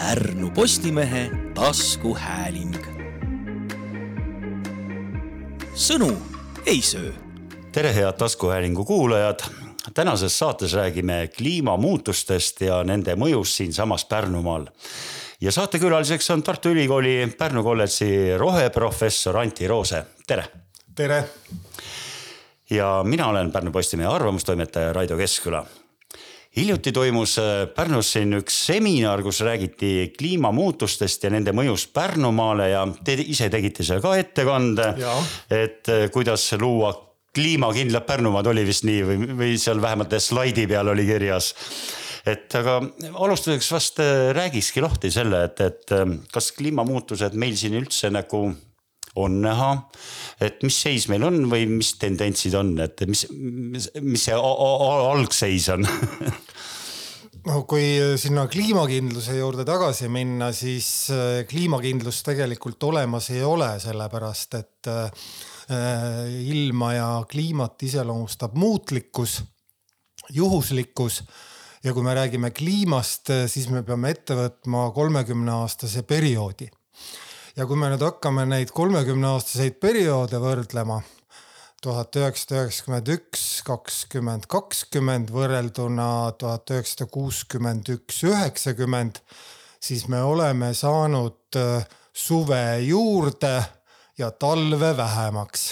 Pärnu Postimehe taskuhääling. sõnu ei söö. tere, head taskuhäälingu kuulajad. tänases saates räägime kliimamuutustest ja nende mõjust siinsamas Pärnumaal. ja saatekülaliseks on Tartu Ülikooli Pärnu kolledži roheprofessor Anti Roose, tere. tere. ja mina olen Pärnu Postimehe arvamustoimetaja Raido Keskküla hiljuti toimus äh, Pärnus siin üks seminar, kus räägiti kliimamuutustest ja nende mõjust Pärnumaale ja te ise tegite seal ka ettekande. et äh, kuidas luua kliimakindlat Pärnumaad oli vist nii või, või seal vähemalt slaidi peal oli kirjas et aga alustuseks vast äh, räägikski lahti selle, et, et kas kliimamuutused meil siin üldse nagu on näha, et mis seis meil on või mis tendentsid on, et mis, mis see algseis on? No kui sinna kliimakindluse juurde tagasi minna, siis äh, kliimakindlust tegelikult olemas ei ole, sellepärast et äh, ilma ja kliimat iseloomustab muutlikkus, juhuslikkus. Ja kui me räägime kliimast, siis me peame ette võtma kolmekümne aastase perioodi ja kui me nüüd hakkame neid kolmekümne aastaseid perioode võrdlema, tuhat üheksasada üheksakümmend üks, kakskümmend kakskümmend võrrelduna tuhat üheksasada kuuskümmend üks, üheksakümmend, siis me oleme saanud äh, suve juurde ja talve vähemaks.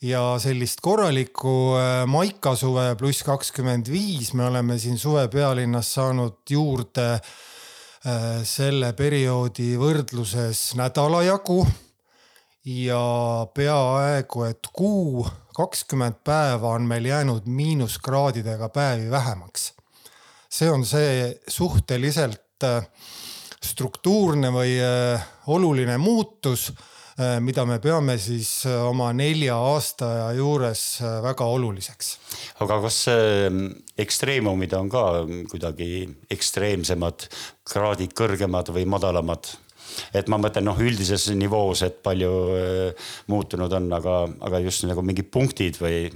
ja sellist korralikku äh, maikasuve pluss kakskümmend viis me oleme siin suve pealinnas saanud juurde selle perioodi võrdluses nädala jagu ja peaaegu et kuu, kakskümmend päeva on meil jäänud miinuskraadidega päevi vähemaks. see on see suhteliselt äh, struktuurne või äh, oluline muutus Äh, mida me peame siis äh, oma nelja aastaaja juures äh, väga oluliseks. aga kas ekstreemumid on ka kuidagi ekstreemsemad, kraadid kõrgemad või madalamad? et ma mõtlen noh, üldises nivoos, et palju muutunud on, aga, aga just nagu mingid punktid või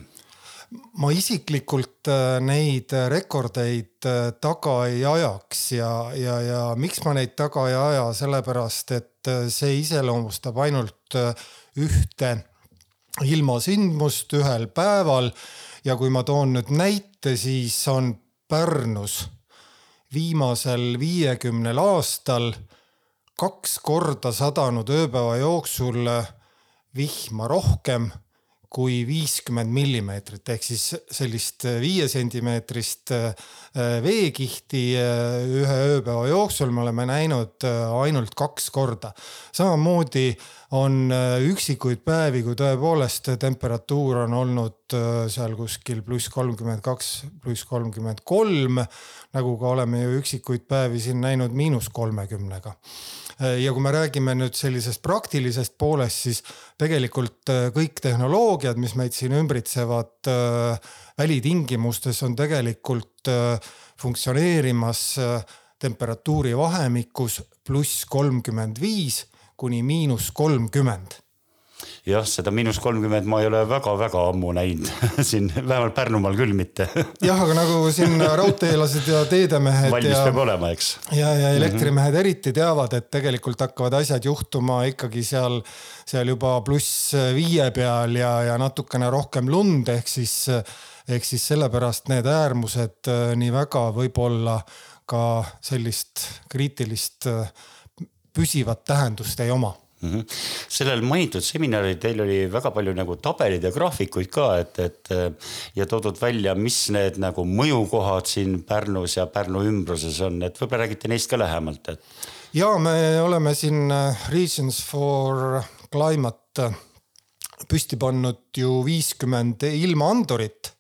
ma isiklikult äh, neid rekordeid äh, taga ei ajaks ja, ja, ja miks ma neid taga ei aja, sellepärast et äh, see iseloomustab ainult ühte ilmasündmust ühel päeval. ja kui ma toon nüüd näite, siis on Pärnus viimasel viiekümnel aastal kaks korda sadanud ööpäeva jooksul vihma rohkem kui viiskümmend millimeetrit ehk siis sellist äh, veekihti äh, ühe ööpäeva jooksul me oleme näinud äh, ainult kaks korda. samamoodi on üksikuid päevi, kui tõepoolest temperatuur on olnud seal kuskil pluss kolmkümmend kaks, pluss kolmkümmend kolm, nagu ka oleme ju üksikuid päevi siin näinud miinus kolmekümnega Äh, ja kui me räägime nüüd sellisest praktilisest poolest, siis tegelikult äh, kõik tehnoloogiad, mis meid siin ümbritsevad äh, välitingimustes, on tegelikult funktsioneerimas temperatuuri vahemikus pluss kolmkümmend viis kuni miinus kolmkümmend jah, seda miinus kolmkümmend ma ei ole väga-väga ammu näinud siin vähemalt Pärnumaal küll mitte jah, aga nagu siin raudteelased ja teedemehed. valmis ja, peab olema, eks. ja, ja elektrimehed mm -hmm. eriti teavad, et tegelikult hakkavad asjad juhtuma ikkagi seal, seal juba pluss viie peal ja, ja natukene rohkem lund, ehk siis, ehk siis sellepärast need äärmused äh, nii väga võib-olla ka sellist kriitilist äh, püsivat tähendust ei oma mm. -hmm. sellel mainitud seminaril teil oli väga palju nagu tabeleid ja graafikuid ka, et, et ja toodud välja, mis need nagu mõjukohad siin Pärnus ja Pärnu ümbruses on, et võib-olla räägite neist ka lähemalt, et. ja me oleme siin äh, Regions for Climate äh, püsti pannud ju viiskümmend ilmaandurit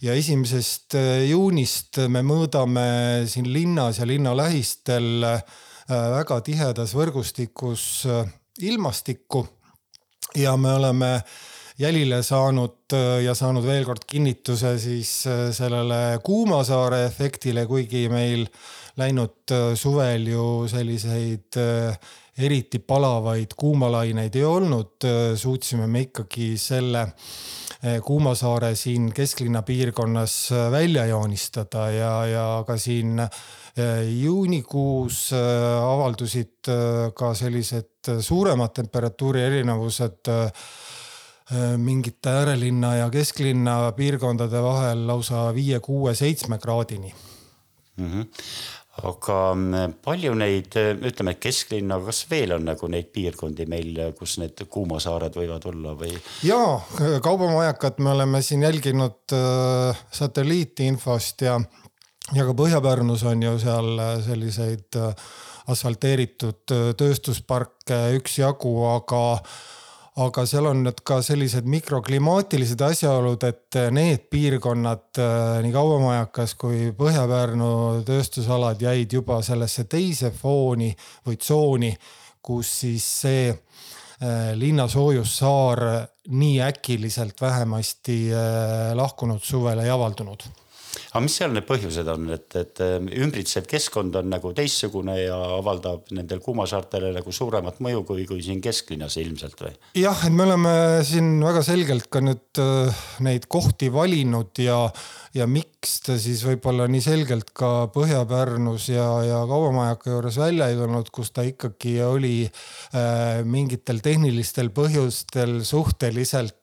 ja esimesest juunist me mõõdame siin linnas ja linna lähistel väga tihedas võrgustikus ilmastikku. Ja me oleme jälile saanud äh, ja saanud veel kord kinnituse siis äh, sellele Kuumasaare efektile, kuigi meil läinud äh, suvel ju selliseid eriti palavaid kuumalaineid ei olnud, suutsime me ikkagi selle Kuumasaare siin kesklinna piirkonnas välja joonistada ja, ja ka siin juunikuus avaldusid ka sellised suuremad temperatuuri erinevused mingite äärelinna ja kesklinna piirkondade vahel lausa viie, kuue, seitsme kraadini mm. -hmm aga palju neid, ütleme kesklinna, kas veel on nagu neid piirkondi meil, kus need kuumasaared võivad olla või? ja kaubamajakat me oleme siin jälginud äh, satelliitinfost ja, ja ka Põhja-Pärnus on ju seal selliseid äh, asfalteeritud äh, tööstusparke üksjagu, aga aga seal on nüüd ka sellised mikroklimaatilised asjaolud, et need piirkonnad, äh, nii Kauamajakas kui Põhja-Pärnu tööstusalad jäid juba sellesse teise fooni või tsooni, kus siis see äh, linnasoojussaar nii äkiliselt vähemasti äh, lahkunud suvel ei avaldunud aga mis seal need põhjused on, et, et ähm, ümbritsev keskkond on nagu teistsugune ja avaldab nendel kuumasaartele nagu suuremat mõju kui, kui siin kesklinnas ilmselt või? jah, et me oleme siin väga selgelt ka nüüd äh, neid kohti valinud ja, ja miks ta siis võib-olla nii selgelt ka Põhja-Pärnus ja, ja Kaubamajaka juures välja ei tulnud, kus ta ikkagi oli äh, mingitel tehnilistel põhjustel suhteliselt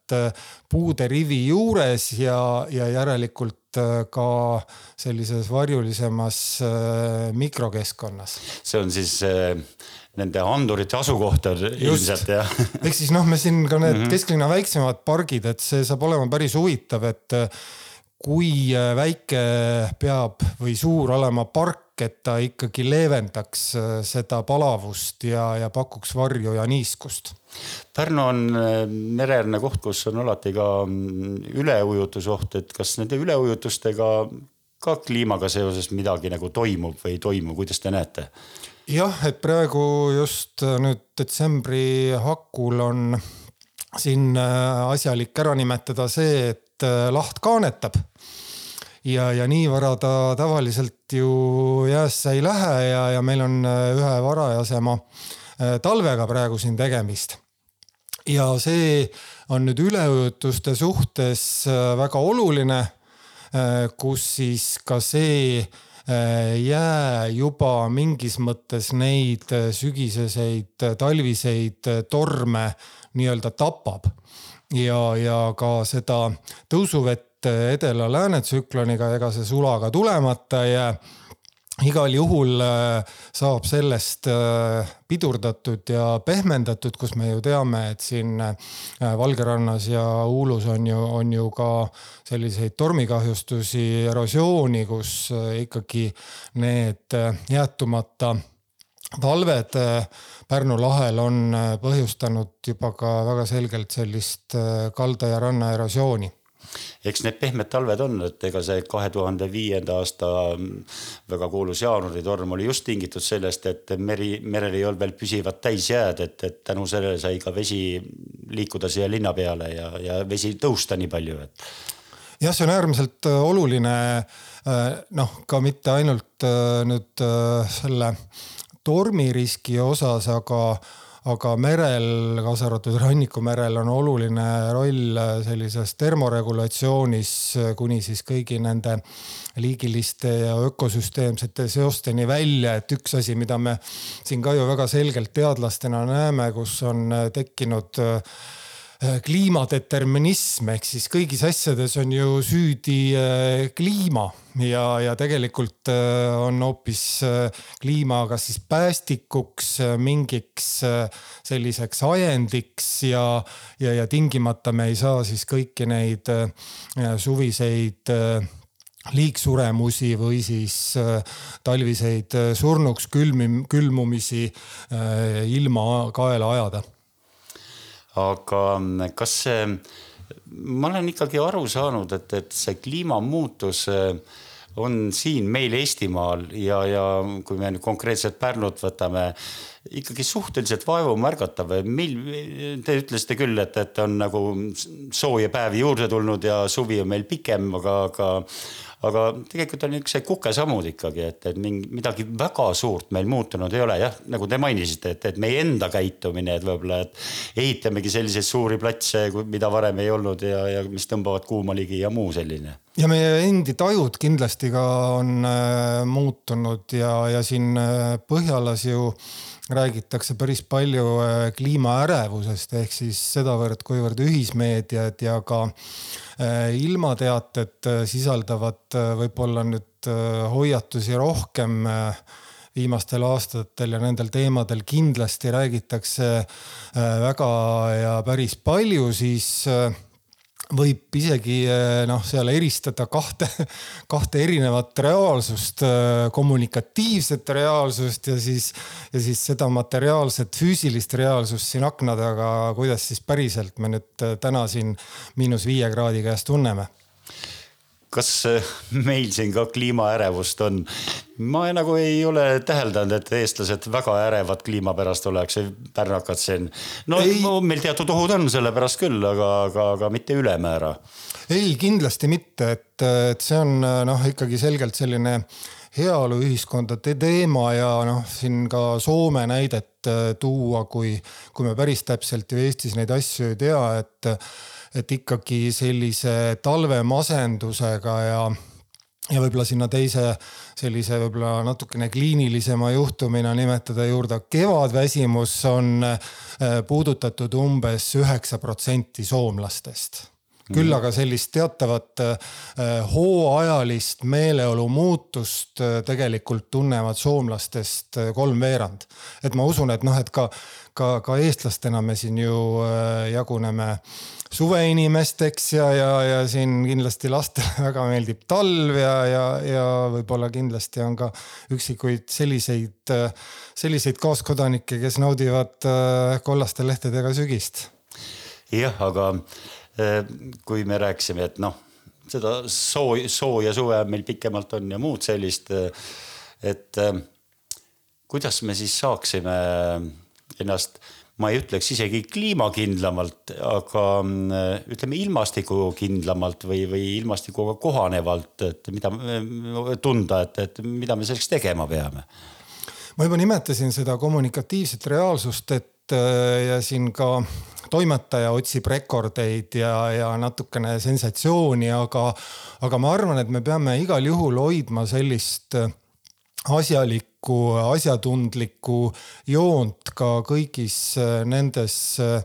puude rivi juures ja, ja järelikult Äh, ka sellises varjulisemas äh, mikrokeskkonnas. see on siis äh, nende andurite asukoht ilmselt jah? ehk siis noh, me siin ka need mm -hmm. kesklinna väiksemad pargid, et see saab olema päris huvitav, et kui väike peab või suur olema park, et ta ikkagi leevendaks seda palavust ja, ja pakuks varju ja niiskust Pärnu on äh, mereäärne koht, kus on alati ka mm, üleujutusoht, et kas nende üleujutustega ka kliimaga seoses midagi nagu toimub või ei toimu, kuidas te näete? jah, et praegu just äh, nüüd detsembri hakul on siin äh, asjalik ära nimetada see, et laht kaanetab ja, ja nii vara ta tavaliselt ju jäässe ei lähe ja, ja meil on ühe varajasema talvega praegu siin tegemist ja see on nüüd üleujutuste suhtes äh, väga oluline, äh, kus siis ka see äh, jää juba mingis mõttes neid sügiseseid, talviseid torme nii-öelda tapab. ja, ja ka seda tõusuvett edela-lääne tsükloniga, ega see sulaga tulemata ei jää igal juhul äh, saab sellest äh, pidurdatud ja pehmendatud, kus me ju teame, et siin äh, Valgerannas ja Uulus on ju, on ju ka selliseid tormikahjustusi, erosiooni, kus ikkagi need jäätumata talved Pärnu lahel on põhjustanud juba ka väga selgelt sellist kalda ja ranna erosiooni eks need pehmed talved on, et ega see kahe tuhande viienda aasta väga kuulus jaanuaritorm oli just tingitud sellest, et meri, merel ei olnud veel püsivat täisjääd, et, et tänu sellele sai ka vesi liikuda siia linna peale ja, ja vesi tõusta nii palju, et. jah, see on äärmiselt äh, oluline äh, noh, ka mitte ainult äh, nüüd selle tormiriski osas, aga aga merel, kaasa arvatud rannikumerel on oluline roll sellises termoregulatsioonis kuni siis kõigi nende liigiliste ja ökosüsteemsete seosteni välja, et üks asi, mida me siin ka ju väga selgelt teadlastena näeme, kus on tekkinud kliimadeterminism ehk siis kõigis asjades on ju süüdi äh, kliima. Ja, ja tegelikult äh, on hoopis kliima kas siis päästikuks, mingiks selliseks ajendiks ja, ja, ja tingimata me ei saa siis kõiki neid suviseid liigsuremusi või siis talviseid surnuks külmi-, külmumisi ilma kaela ajada aga mm, kas see, ma olen ikkagi aru saanud, et, et see kliimamuutus eh, on siin meil Eestimaal ja, ja kui me nüüd konkreetselt Pärnut võtame, ikkagi suhteliselt vaevumärgatav. meil, te ütlesite küll, et, et on nagu sooja päevi juurde tulnud ja suvi on meil pikem, aga, aga aga tegelikult on niisugused kukesammud ikkagi, et, et mingi midagi väga suurt meil muutunud ei ole jah, nagu te mainisite, et, et meie enda käitumine, et võib-olla, et ehitamegi selliseid suuri platse, mida varem ei olnud ja, ja mis tõmbavad kuuma ligi ja muu selline. Ja meie endi tajud kindlasti ka on äh, muutunud ja, ja siin äh, Põhjalas ju räägitakse päris palju äh, kliimaärevusest ehk siis sedavõrd, kuivõrd ühismeediad ja ka äh, ilmateated äh, sisaldavad võib-olla nüüd hoiatusi rohkem viimastel aastatel ja nendel teemadel kindlasti räägitakse väga ja päris palju, siis võib isegi eh, noh, seal eristada kahte, kahte erinevat reaalsust, eh, kommunikatiivset reaalsust ja siis, ja siis seda materiaalset, füüsilist reaalsust siin akna taga, kuidas siis päriselt me nüüd eh, täna siin miinus viie kraadi käes tunneme kas meil siin ka kliimaärevust on? ma nagu ei ole täheldanud, et eestlased väga ärevad kliima pärast oleks, pärnakad siin. no ei. meil teatud ohud on selle pärast küll, aga, aga, aga mitte ülemäära. ei, kindlasti mitte, et, et see on noh, ikkagi selgelt selline heaoluühiskondade teema ja noh, siin ka Soome näidet tuua, kui, kui me päris täpselt ju Eestis neid asju ei tea, et et ikkagi sellise talvemasendusega ja, ja võib-olla sinna teise sellise võib-olla natukene kliinilisema juhtumina nimetada juurde kevadväsimus on äh, puudutatud umbes üheksa protsenti soomlastest küll aga sellist teatavat äh, hooajalist meeleolu muutust äh, tegelikult tunnevad soomlastest kolmveerand. et ma usun, et noh, et ka, ka, ka eestlastena me siin ju jaguneme suveinimesteks ja, ja, ja siin kindlasti lastele väga meeldib talv ja, ja, ja võib-olla kindlasti on ka üksikuid selliseid, selliseid kaaskodanikke, kes naudivad äh, kollaste lehtedega sügist. jah, aga äh, kui me rääkisime, et noh, seda soo, sooja suve meil pikemalt on ja muud sellist, äh, et kuidas me siis saaksime ennast ma ei ütleks isegi kliimakindlamalt, aga mm, ütleme ilmastikukindlamalt või, või ilmastikuga kohanevalt, et mida tunda, et, et mida me selleks tegema peame. ma juba nimetasin seda kommunikatiivset reaalsust, et äh, ja siin ka toimetaja otsib rekordeid ja, ja natukene sensatsiooni, aga, aga ma arvan, et me peame igal juhul hoidma sellist äh, asjalikku, asjatundlikku joont ka kõigis äh, nendes äh,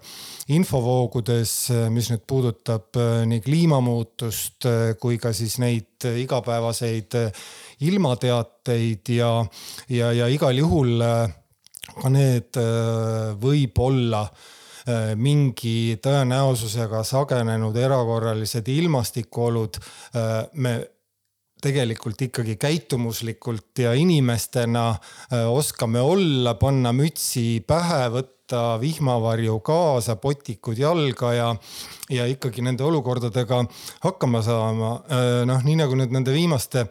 infovoogudes, äh, mis nüüd puudutab nii kliimamuutust kui ka siis neid igapäevaseid ilmateateid ja, ja, ja igal juhul ka need võib-olla mingi tõenäosusega sagenenud erakorralised ilmastikuolud me tegelikult ikkagi käitumuslikult ja inimestena äh, oskame olla, panna mütsi pähe, võtta vihmavarju kaasa, potikud jalga ja, ja ikkagi nende olukordadega hakkama saama. Äh, noh, nii nagu nüüd nende viimaste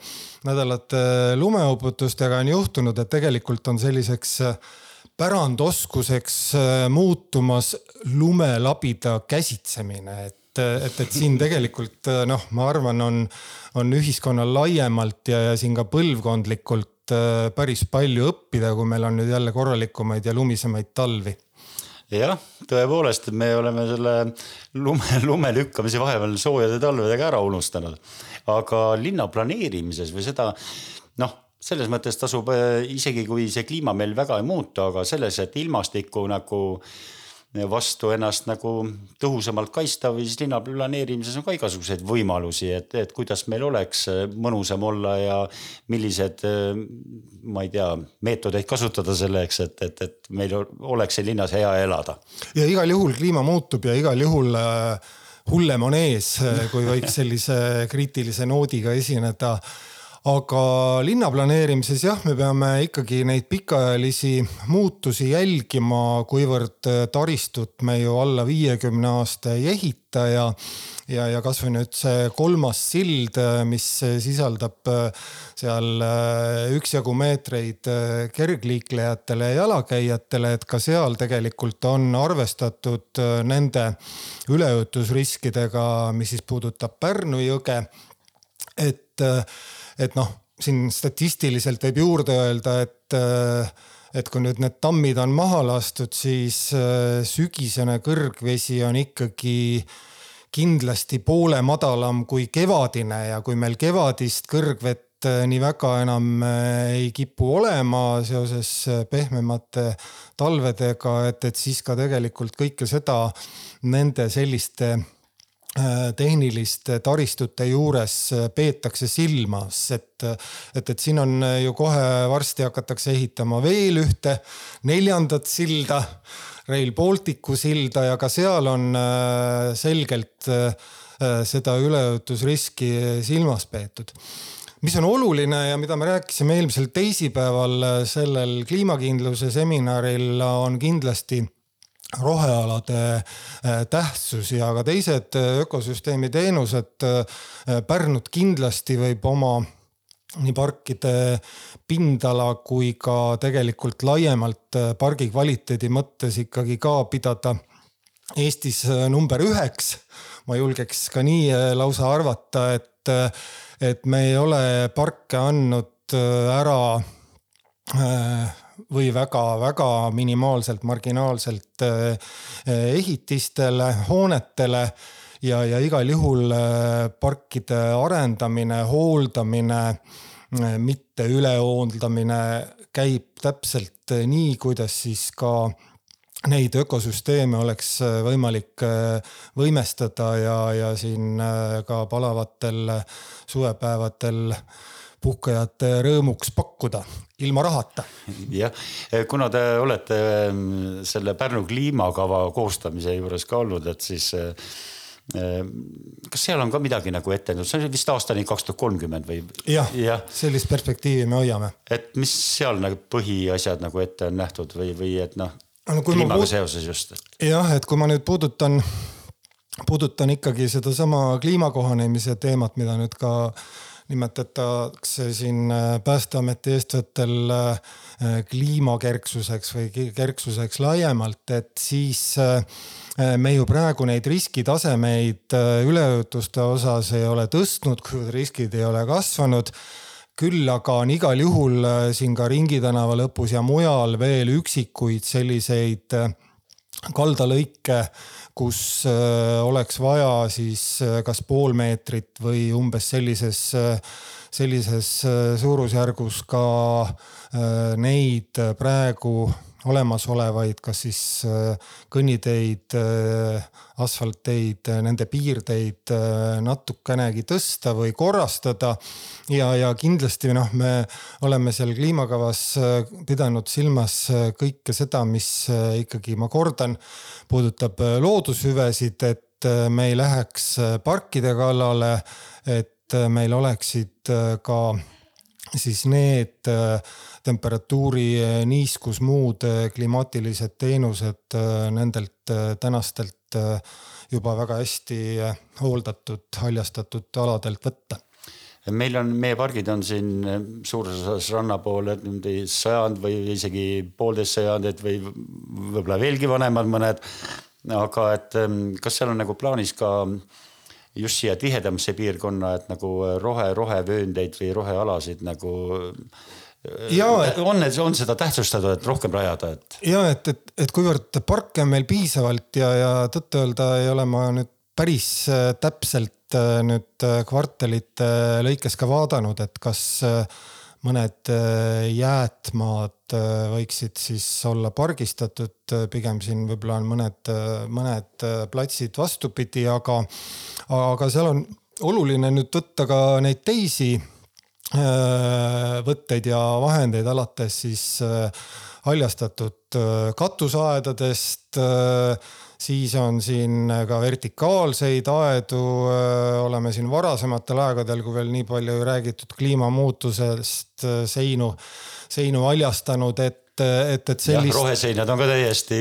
nädalate lumeuputustega on juhtunud, et tegelikult on selliseks äh, pärandoskuseks muutumas lumelabida käsitsemine, et et, et siin tegelikult noh, ma arvan, on on ühiskonnal laiemalt ja, ja siin ka põlvkondlikult äh, päris palju õppida, kui meil on nüüd jälle korralikumaid ja lumisemaid talvi jah, tõepoolest, me oleme selle lume, lume lükkamise vahepeal soojade talvedega ära unustanud. aga linna planeerimises või seda noh, selles mõttes tasub äh, isegi kui see kliima meil väga ei muutu, aga selles, et ilmastikku nagu äh, vastu ennast nagu tõhusamalt kaitsta või siis linna planeerimises on ka igasuguseid võimalusi, et, et kuidas meil oleks mõnusam olla ja millised, ma ei tea, meetodeid kasutada selleks, et, et, et meil oleks siin linnas hea elada. ja igal juhul kliima muutub ja igal juhul äh, hullem on ees, kui võiks sellise kriitilise noodiga esineda aga linnaplaneerimises jah, me peame ikkagi neid pikaajalisi muutusi jälgima, kuivõrd äh, taristut me ju alla viiekümne aasta ei ehita ja ja, ja kasvõi nüüd see kolmas sild, äh, mis sisaldab äh, seal üksjagu meetreid kergliiklejatele ja jalakäijatele, et ka seal tegelikult on arvestatud nende üleujutusriskidega, mis siis puudutab Pärnu jõge. Et et noh, siin statistiliselt võib juurde öelda, et, et kui nüüd need tammid on maha lastud, siis sügisene kõrgvesi on ikkagi kindlasti poole madalam kui kevadine ja kui meil kevadist kõrgvett nii väga enam ei kipu olema seoses pehmemate talvedega, et, et siis ka tegelikult kõike seda nende selliste Äh, tehniliste taristute juures äh, peetakse silmas, et, et, et siin on äh, ju kohe varsti hakatakse ehitama veel ühte neljandat silda, Rail Balticu silda ja ka seal on selgelt seda üleujutusriski silmas peetud. Mis on oluline ja mida me rääkisime eelmisel teisipäeval sellel kliimakindluse seminaril, on kindlasti rohealade äh, tähtsus ja ka teised äh, ökosüsteemi teenused. Äh, Pärnut kindlasti võib oma nii parkide pindala kui ka tegelikult laiemalt pargi kvaliteedi mõttes ikkagi ka pidada Eestis number üheks. ma julgeks ka nii lausa arvata, et, et me ei ole parke andnud ära või väga-väga minimaalselt, marginaalselt eh, ehitistele, hoonetele ja, ja igal juhul eh, parkide arendamine, hooldamine, mitte ülehoondamine käib täpselt nii, kuidas siis ka neid ökosüsteeme oleks võimalik võimestada ja, ja siin ka palavatel suvepäevadel puhkajate rõõmuks pakkuda ilma rahata. jah, kuna te olete mm, selle Pärnu kliimakava koostamise juures ka olnud, et siis eh, kas seal on ka midagi nagu ette nähtud, see on vist aastani kaks tuhat kolmkümmend või? jah ja., sellist perspektiivi me hoiame. et mis seal nagu põhiasjad nagu ette on nähtud või, või et noh no, kliimaga puud... seoses just et.... jah, et kui ma nüüd puudutan, puudutan ikkagi sedasama kliimakohanemise teemat, mida nüüd ka nimetatakse siin äh, Päästeameti eestvõttel äh, kliimakerksuseks või kerksuseks laiemalt, et siis äh, me ju praegu neid riskitasemeid üleujutuste osas ei ole tõstnud, kuivõrd riskid ei ole kasvanud. Küll aga on igal juhul siin ka Ringi tänava lõpus ja mujal veel üksikuid selliseid kaldalõike, kus äh, oleks vaja siis äh, kas pool meetrit või umbes sellises, äh, sellises suurusjärgus ka neid praegu olemasolevaid, kas siis kõnniteid, asfaltteid, nende piirteid natukenegi tõsta või korrastada. ja, ja kindlasti noh, me oleme seal kliimakavas pidanud silmas kõike seda, mis ikkagi, ma kordan, puudutab loodushüvesid, et me ei läheks parkide kallale, et meil oleksid ka siis need äh, temperatuuri, äh, niiskus, muud äh, klimaatilised teenused nendelt tänastelt juba väga hästi hooldatud, haljastatud aladelt võtta meil on, meie pargid on siin suures osas ranna pool niimoodi sajand või isegi poolteist sajandit või võib-olla veelgi vanemad mõned. aga et ähm, kas seal on nagu plaanis ka äh, just siia tihedamasse piirkonna, et nagu rohe, rohevööndeid või rohealasid nagu ja on, on seda tähtsustatud, et rohkem rajada, et. ja et, et, et kuivõrd parke on meil piisavalt ja, ja tõtt-öelda ei ole ma nüüd päris äh, täpselt äh, nüüd äh, kvartalite lõikes ka vaadanud, et kas mõned jäätmaad võiksid siis olla pargistatud, pigem siin võib-olla on mõned, mõned platsid vastupidi, aga aga seal on oluline nüüd võtta ka neid teisi äh, võtteid ja vahendeid alates siis äh, haljastatud äh, katuseaedadest. Siis on siin ka vertikaalseid aedu, oleme siin varasematel aegadel, kui veel nii palju räägitud kliimamuutusest, seinu, seinu haljastanud, et et, et sellist. roheseinad on ka täiesti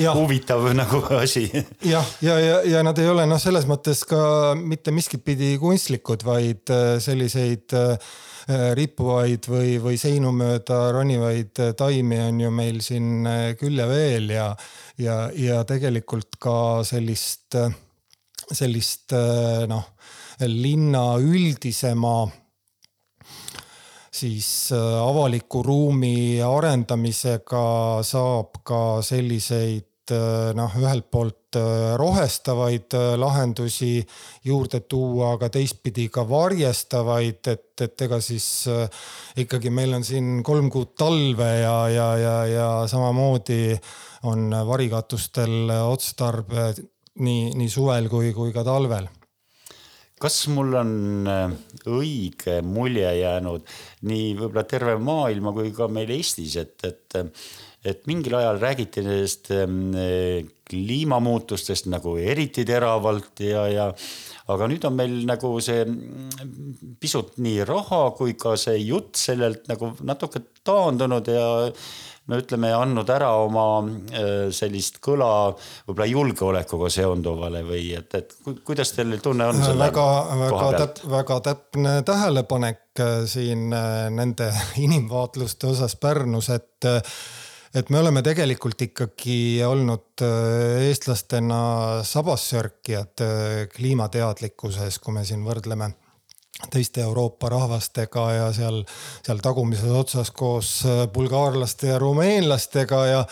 ja. huvitav nagu asi. jah, ja, ja, ja, ja nad ei ole noh, selles mõttes ka mitte miskit pidi kunstlikud, vaid selliseid äh, rippuvaid või, või seinu mööda ronivaid taimi on ju meil siin äh, küll ja veel ja, ja, ja tegelikult ka sellist, sellist noh linna üldisema siis avaliku ruumi arendamisega saab ka selliseid noh, ühelt poolt rohestavaid lahendusi juurde tuua, aga teistpidi ka varjestavaid, et, et ega siis ikkagi meil on siin kolm kuud talve ja, ja, ja, ja samamoodi on varikatustel otstarve nii, nii suvel kui, kui ka talvel. Kas mul on õige mulje jäänud nii võib-olla terve maailma kui ka meil Eestis, et, et et mingil ajal räägiti nendest ähm, kliimamuutustest nagu eriti teravalt ja, ja aga nüüd on meil nagu see mm, pisut nii raha kui ka see jutt sellelt nagu natuke taandunud ja no ütleme, andnud ära oma äh, sellist kõla võib-olla julgeolekuga seonduvale või et, et kuidas teil tunne on väga, väga täp-, väga täpne tähelepanek äh, siin äh, nende inimvaatluste osas Pärnus, et et me oleme tegelikult ikkagi olnud äh, eestlastena sabassörkijad äh, kliimateadlikkuses, kui me siin võrdleme teiste Euroopa rahvastega ja seal, seal tagumises otsas koos äh, bulgaarlaste ja rumeenlastega ja,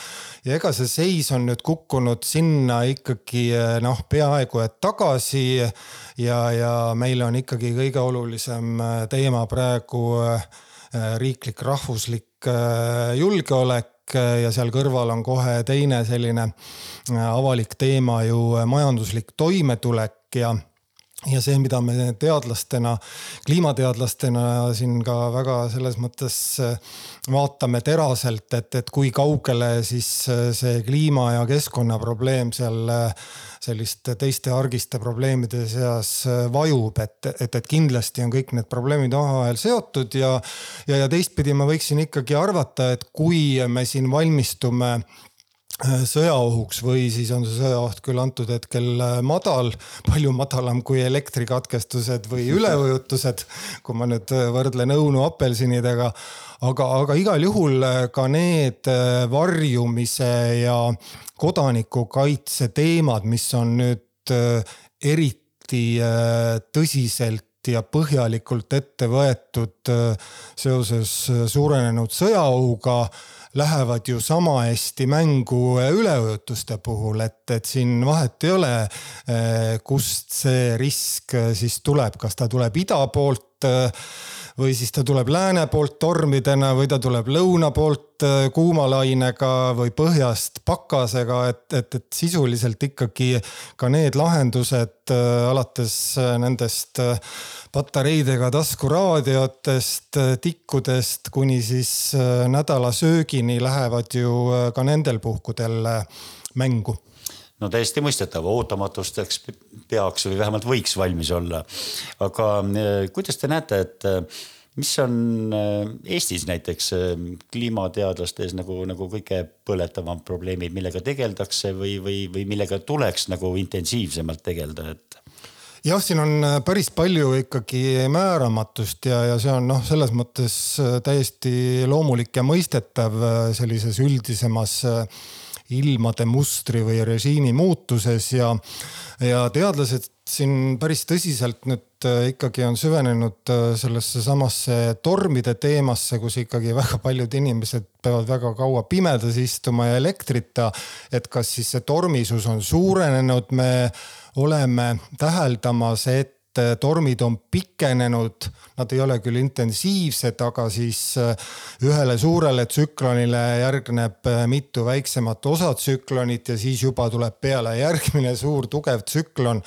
ja ega see seis on nüüd kukkunud sinna ikkagi noh, peaaegu et tagasi. ja, ja meil on ikkagi kõige olulisem teema praegu riiklik rahvuslik julgeolek ja seal kõrval on kohe teine selline äh, avalik teema ju äh, majanduslik toimetulek ja ja see, mida me teadlastena, kliimateadlastena siin ka väga selles mõttes vaatame teraselt, et, et kui kaugele siis see kliima ja keskkonnaprobleem seal selliste teiste argiste probleemide seas äh, vajub, et, et, et kindlasti on kõik need probleemid omavahel seotud ja, ja, ja teistpidi ma võiksin ikkagi arvata, et kui me siin valmistume äh, sõjaohuks või siis on see sõjaoht küll antud hetkel äh, madal, palju madalam kui elektrikatkestused või üleujutused, kui ma nüüd võrdlen õunu apelsinidega. aga, aga igal juhul ka need varjumise ja kodanikukaitse teemad, mis on nüüd äh, eriti äh, tõsiselt ja põhjalikult ette võetud äh, seoses suurenenud sõjaohuga lähevad ju sama hästi mängu üleujutuste puhul, et, et siin vahet ei ole, kust see risk siis tuleb, kas ta tuleb ida poolt või siis ta tuleb lääne poolt tormidena või ta tuleb lõuna poolt äh, kuumalainega või põhjast pakasega, et, et, et sisuliselt ikkagi ka need lahendused äh, alates äh, nendest patareidega taskuraadiotest, tikkudest kuni siis nädalasöögini lähevad ju ka nendel puhkudel mängu no täiesti mõistetav, ootamatusteks peaks või vähemalt võiks valmis olla. aga eh, kuidas te näete, et eh, mis on eh, Eestis näiteks kliimateadlaste ees nagu, nagu kõige põletavamad probleemid, millega tegeldakse või, või, või millega tuleks nagu intensiivsemalt tegeleda, et? jah, siin on päris palju ikkagi määramatust ja, ja see on noh, selles mõttes täiesti loomulik ja mõistetav sellises üldisemas äh, ilmade mustri või režiimi muutuses ja, ja teadlased siin päris tõsiselt nüüd äh, ikkagi on süvenenud äh, sellesse samasse tormide teemasse, kus ikkagi väga paljud inimesed peavad väga kaua pimedas istuma ja elektrita. et kas siis see tormisus on suurenenud, me oleme täheldamas, et et äh, tormid on pikenenud, nad ei ole küll intensiivsed, aga siis äh, ühele suurele tsüklonile järgneb äh, mitu väiksemat osatsüklonit ja siis juba tuleb peale järgmine suur tugev tsüklon.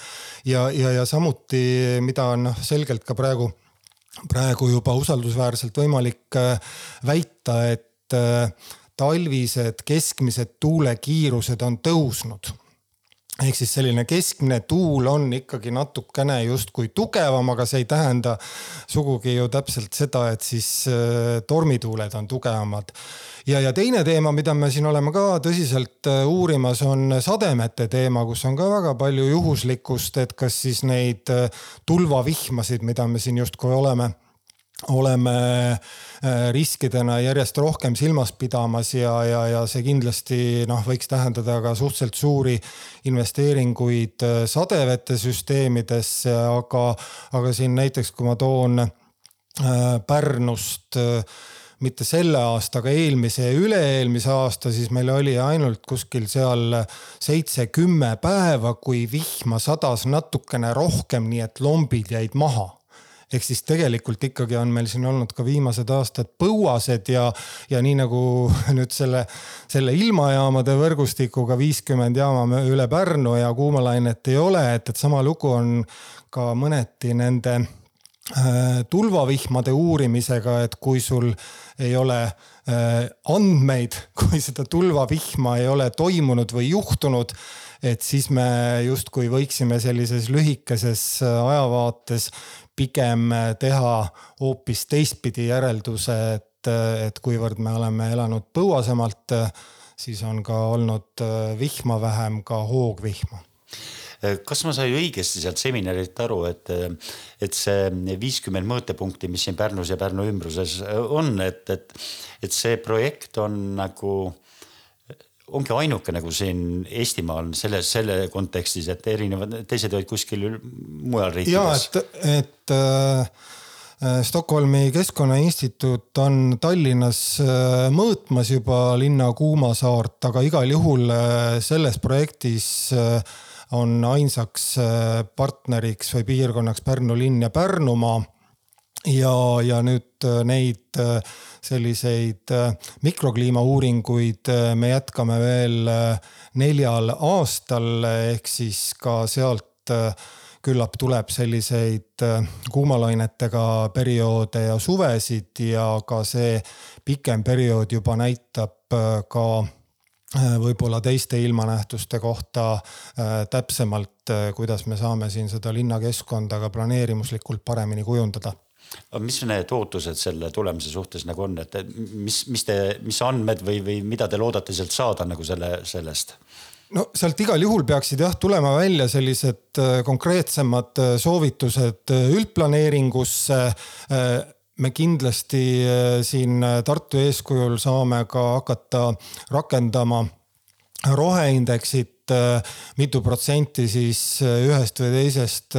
ja, ja, ja samuti, mida on noh, selgelt ka praegu, praegu juba usaldusväärselt võimalik väita, et talvised keskmised tuulekiirused on tõusnud ehk siis selline keskmine tuul on ikkagi natukene justkui tugevam, aga see ei tähenda sugugi ju täpselt seda, et siis äh, tormituuled on tugevamad. ja, ja teine teema, mida me siin oleme ka tõsiselt äh, uurimas, on sademete teema, kus on ka väga palju juhuslikkust, et kas siis neid äh, tulvavihmasid, mida me siin justkui oleme oleme riskidena järjest rohkem silmas pidamas ja, ja, ja see kindlasti noh, võiks tähendada ka suhteliselt suuri investeeringuid sadevete süsteemidesse, aga, aga siin näiteks, kui ma toon Pärnust mitte selle aasta, aga eelmise ja üle-eelmise aasta, siis meil oli ainult kuskil seal seitse-kümme päeva, kui vihma sadas natukene rohkem, nii et lombid jäid maha ehk siis tegelikult ikkagi on meil siin olnud ka viimased aastad põuased ja, ja nii nagu nüüd selle, selle ilmajaamade võrgustikuga viiskümmend jaama üle Pärnu ja kuumalainet ei ole, et, et sama lugu on ka mõneti nende tulvavihmade uurimisega, et kui sul ei ole äh, andmeid, kui seda tulvavihma ei ole toimunud või juhtunud, et siis me justkui võiksime sellises lühikeses äh, ajavaates pigem äh, teha hoopis teistpidi järelduse, et, et kuivõrd me oleme elanud põuasemalt, siis on ka olnud vihma vähem, ka hoogvihma kas ma sain õigesti sealt seminarilt aru, et, et see viiskümmend mõõtepunkti, mis siin Pärnus ja Pärnu ümbruses on, et, et, et see projekt on nagu ongi ainuke nagu siin Eestimaal selles, selle kontekstis, et erinevad teised olid kuskil mujal riikides. ja et, et äh, Stockholmi Keskkonnainstituut on Tallinnas mõõtmas juba linna kuumasaart, aga igal juhul selles projektis äh, on ainsaks äh, partneriks või piirkonnaks Pärnu linn ja Pärnumaa. ja, ja nüüd äh, neid äh, selliseid mikrokliimauuringuid me jätkame veel neljal aastal, ehk siis ka sealt küllap tuleb selliseid kuumalainetega perioode ja suvesid ja ka see pikem periood juba näitab ka võib-olla teiste ilmanähtuste kohta äh, täpsemalt, äh, kuidas me saame siin seda linnakeskkonda ka planeerimuslikult paremini kujundada aga mis need ootused selle tulemuse suhtes nagu on, et mis, mis te, mis andmed või, või mida te loodate sealt saada nagu selle, sellest? no sealt igal juhul peaksid jah tulema välja sellised konkreetsemad soovitused üldplaneeringusse me kindlasti äh, siin äh, Tartu eeskujul saame ka hakata rakendama roheindeksit, äh, mitu protsenti siis ühest või teisest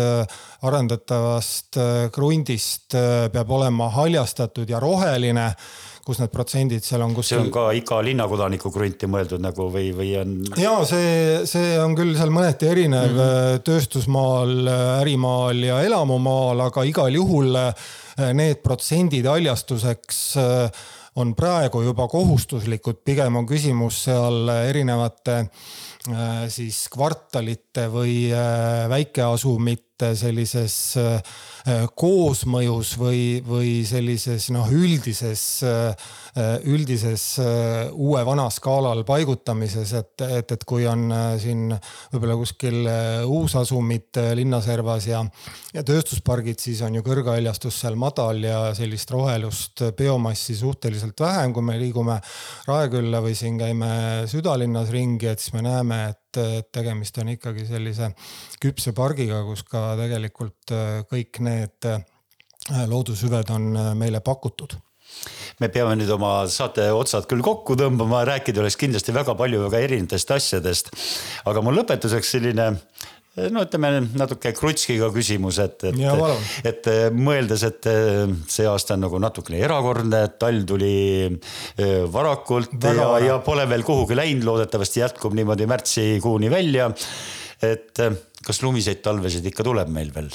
arendatavast krundist peab olema haljastatud ja roheline kus need protsendid seal on kuskil. see on ka iga linnakodaniku krunti mõeldud nagu või, või on? ja see, see on küll seal mõneti erinev mm -hmm. tööstusmaal, ärimaal ja elamumaal, aga igal juhul need protsendid haljastuseks on praegu juba kohustuslikud, pigem on küsimus seal erinevate siis kvartalite või väikeasumite sellises Äh, koosmõjus või, või sellises noh, üldises, äh, üldises äh, uue-vana skaalal paigutamises, et, et, et kui on siin võib-olla kuskil uusasumid linnaservas ja, ja tööstuspargid, siis on ju kõrghaljastus seal madal ja sellist rohelust biomassi suhteliselt vähem, kui me liigume Raekülla või siin käime südalinnas ringi, et siis me näeme, et et tegemist on ikkagi sellise küpse pargiga, kus ka tegelikult äh, kõik need äh, loodushüved on äh, meile pakutud me peame nüüd oma saate otsad küll kokku tõmbama, rääkida oleks kindlasti väga palju väga erinevatest asjadest. aga mul lõpetuseks selline no ütleme natuke krutskiga küsimus, et, et, et mõeldes, et see aasta on nagu natukene erakordne, et talv tuli varakult Väga ja, ja pole veel kuhugi läinud, loodetavasti jätkub niimoodi märtsikuuni välja. et kas lumiseid talvesid ikka tuleb meil veel?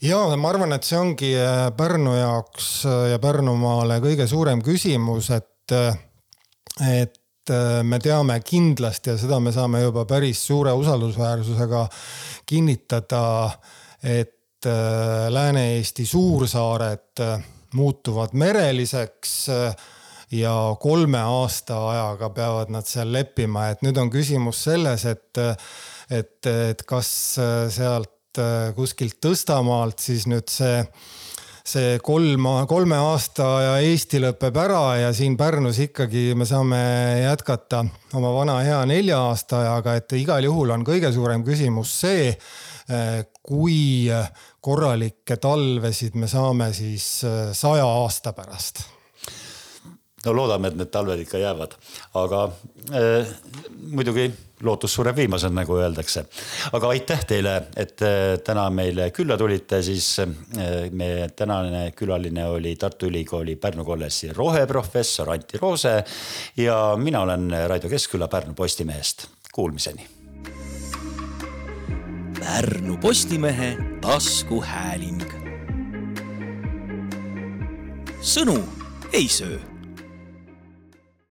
ja ma arvan, et see ongi Pärnu jaoks ja Pärnumaale kõige suurem küsimus, et, et et äh, me teame kindlasti ja seda me saame juba päris suure usaldusväärsusega kinnitada, et äh, Lääne-Eesti suursaared äh, muutuvad mereliseks ja kolme aasta ajaga peavad nad seal leppima, et nüüd on küsimus selles, et, et, et kas sealt kuskilt Tõstamaalt siis nüüd see see kolm, kolme aasta Eesti lõpeb ära ja siin Pärnus ikkagi me saame jätkata oma vana hea nelja aasta ajaga, et igal juhul on kõige suurem küsimus see, kui korralikke talvesid me saame siis äh, saja aasta pärast no loodame, et need talved ikka jäävad, aga äh, muidugi lootus sureb viimasena, nagu öeldakse. aga aitäh teile, et äh, täna meile külla tulite, siis äh, meie tänane külaline oli Tartu Ülikooli Pärnu kolledži roheprofessor Anti Roose ja mina olen Raido Keskküla Pärnu Postimehest. Kuulmiseni. Pärnu Postimehe taskuhääling. sõnu ei söö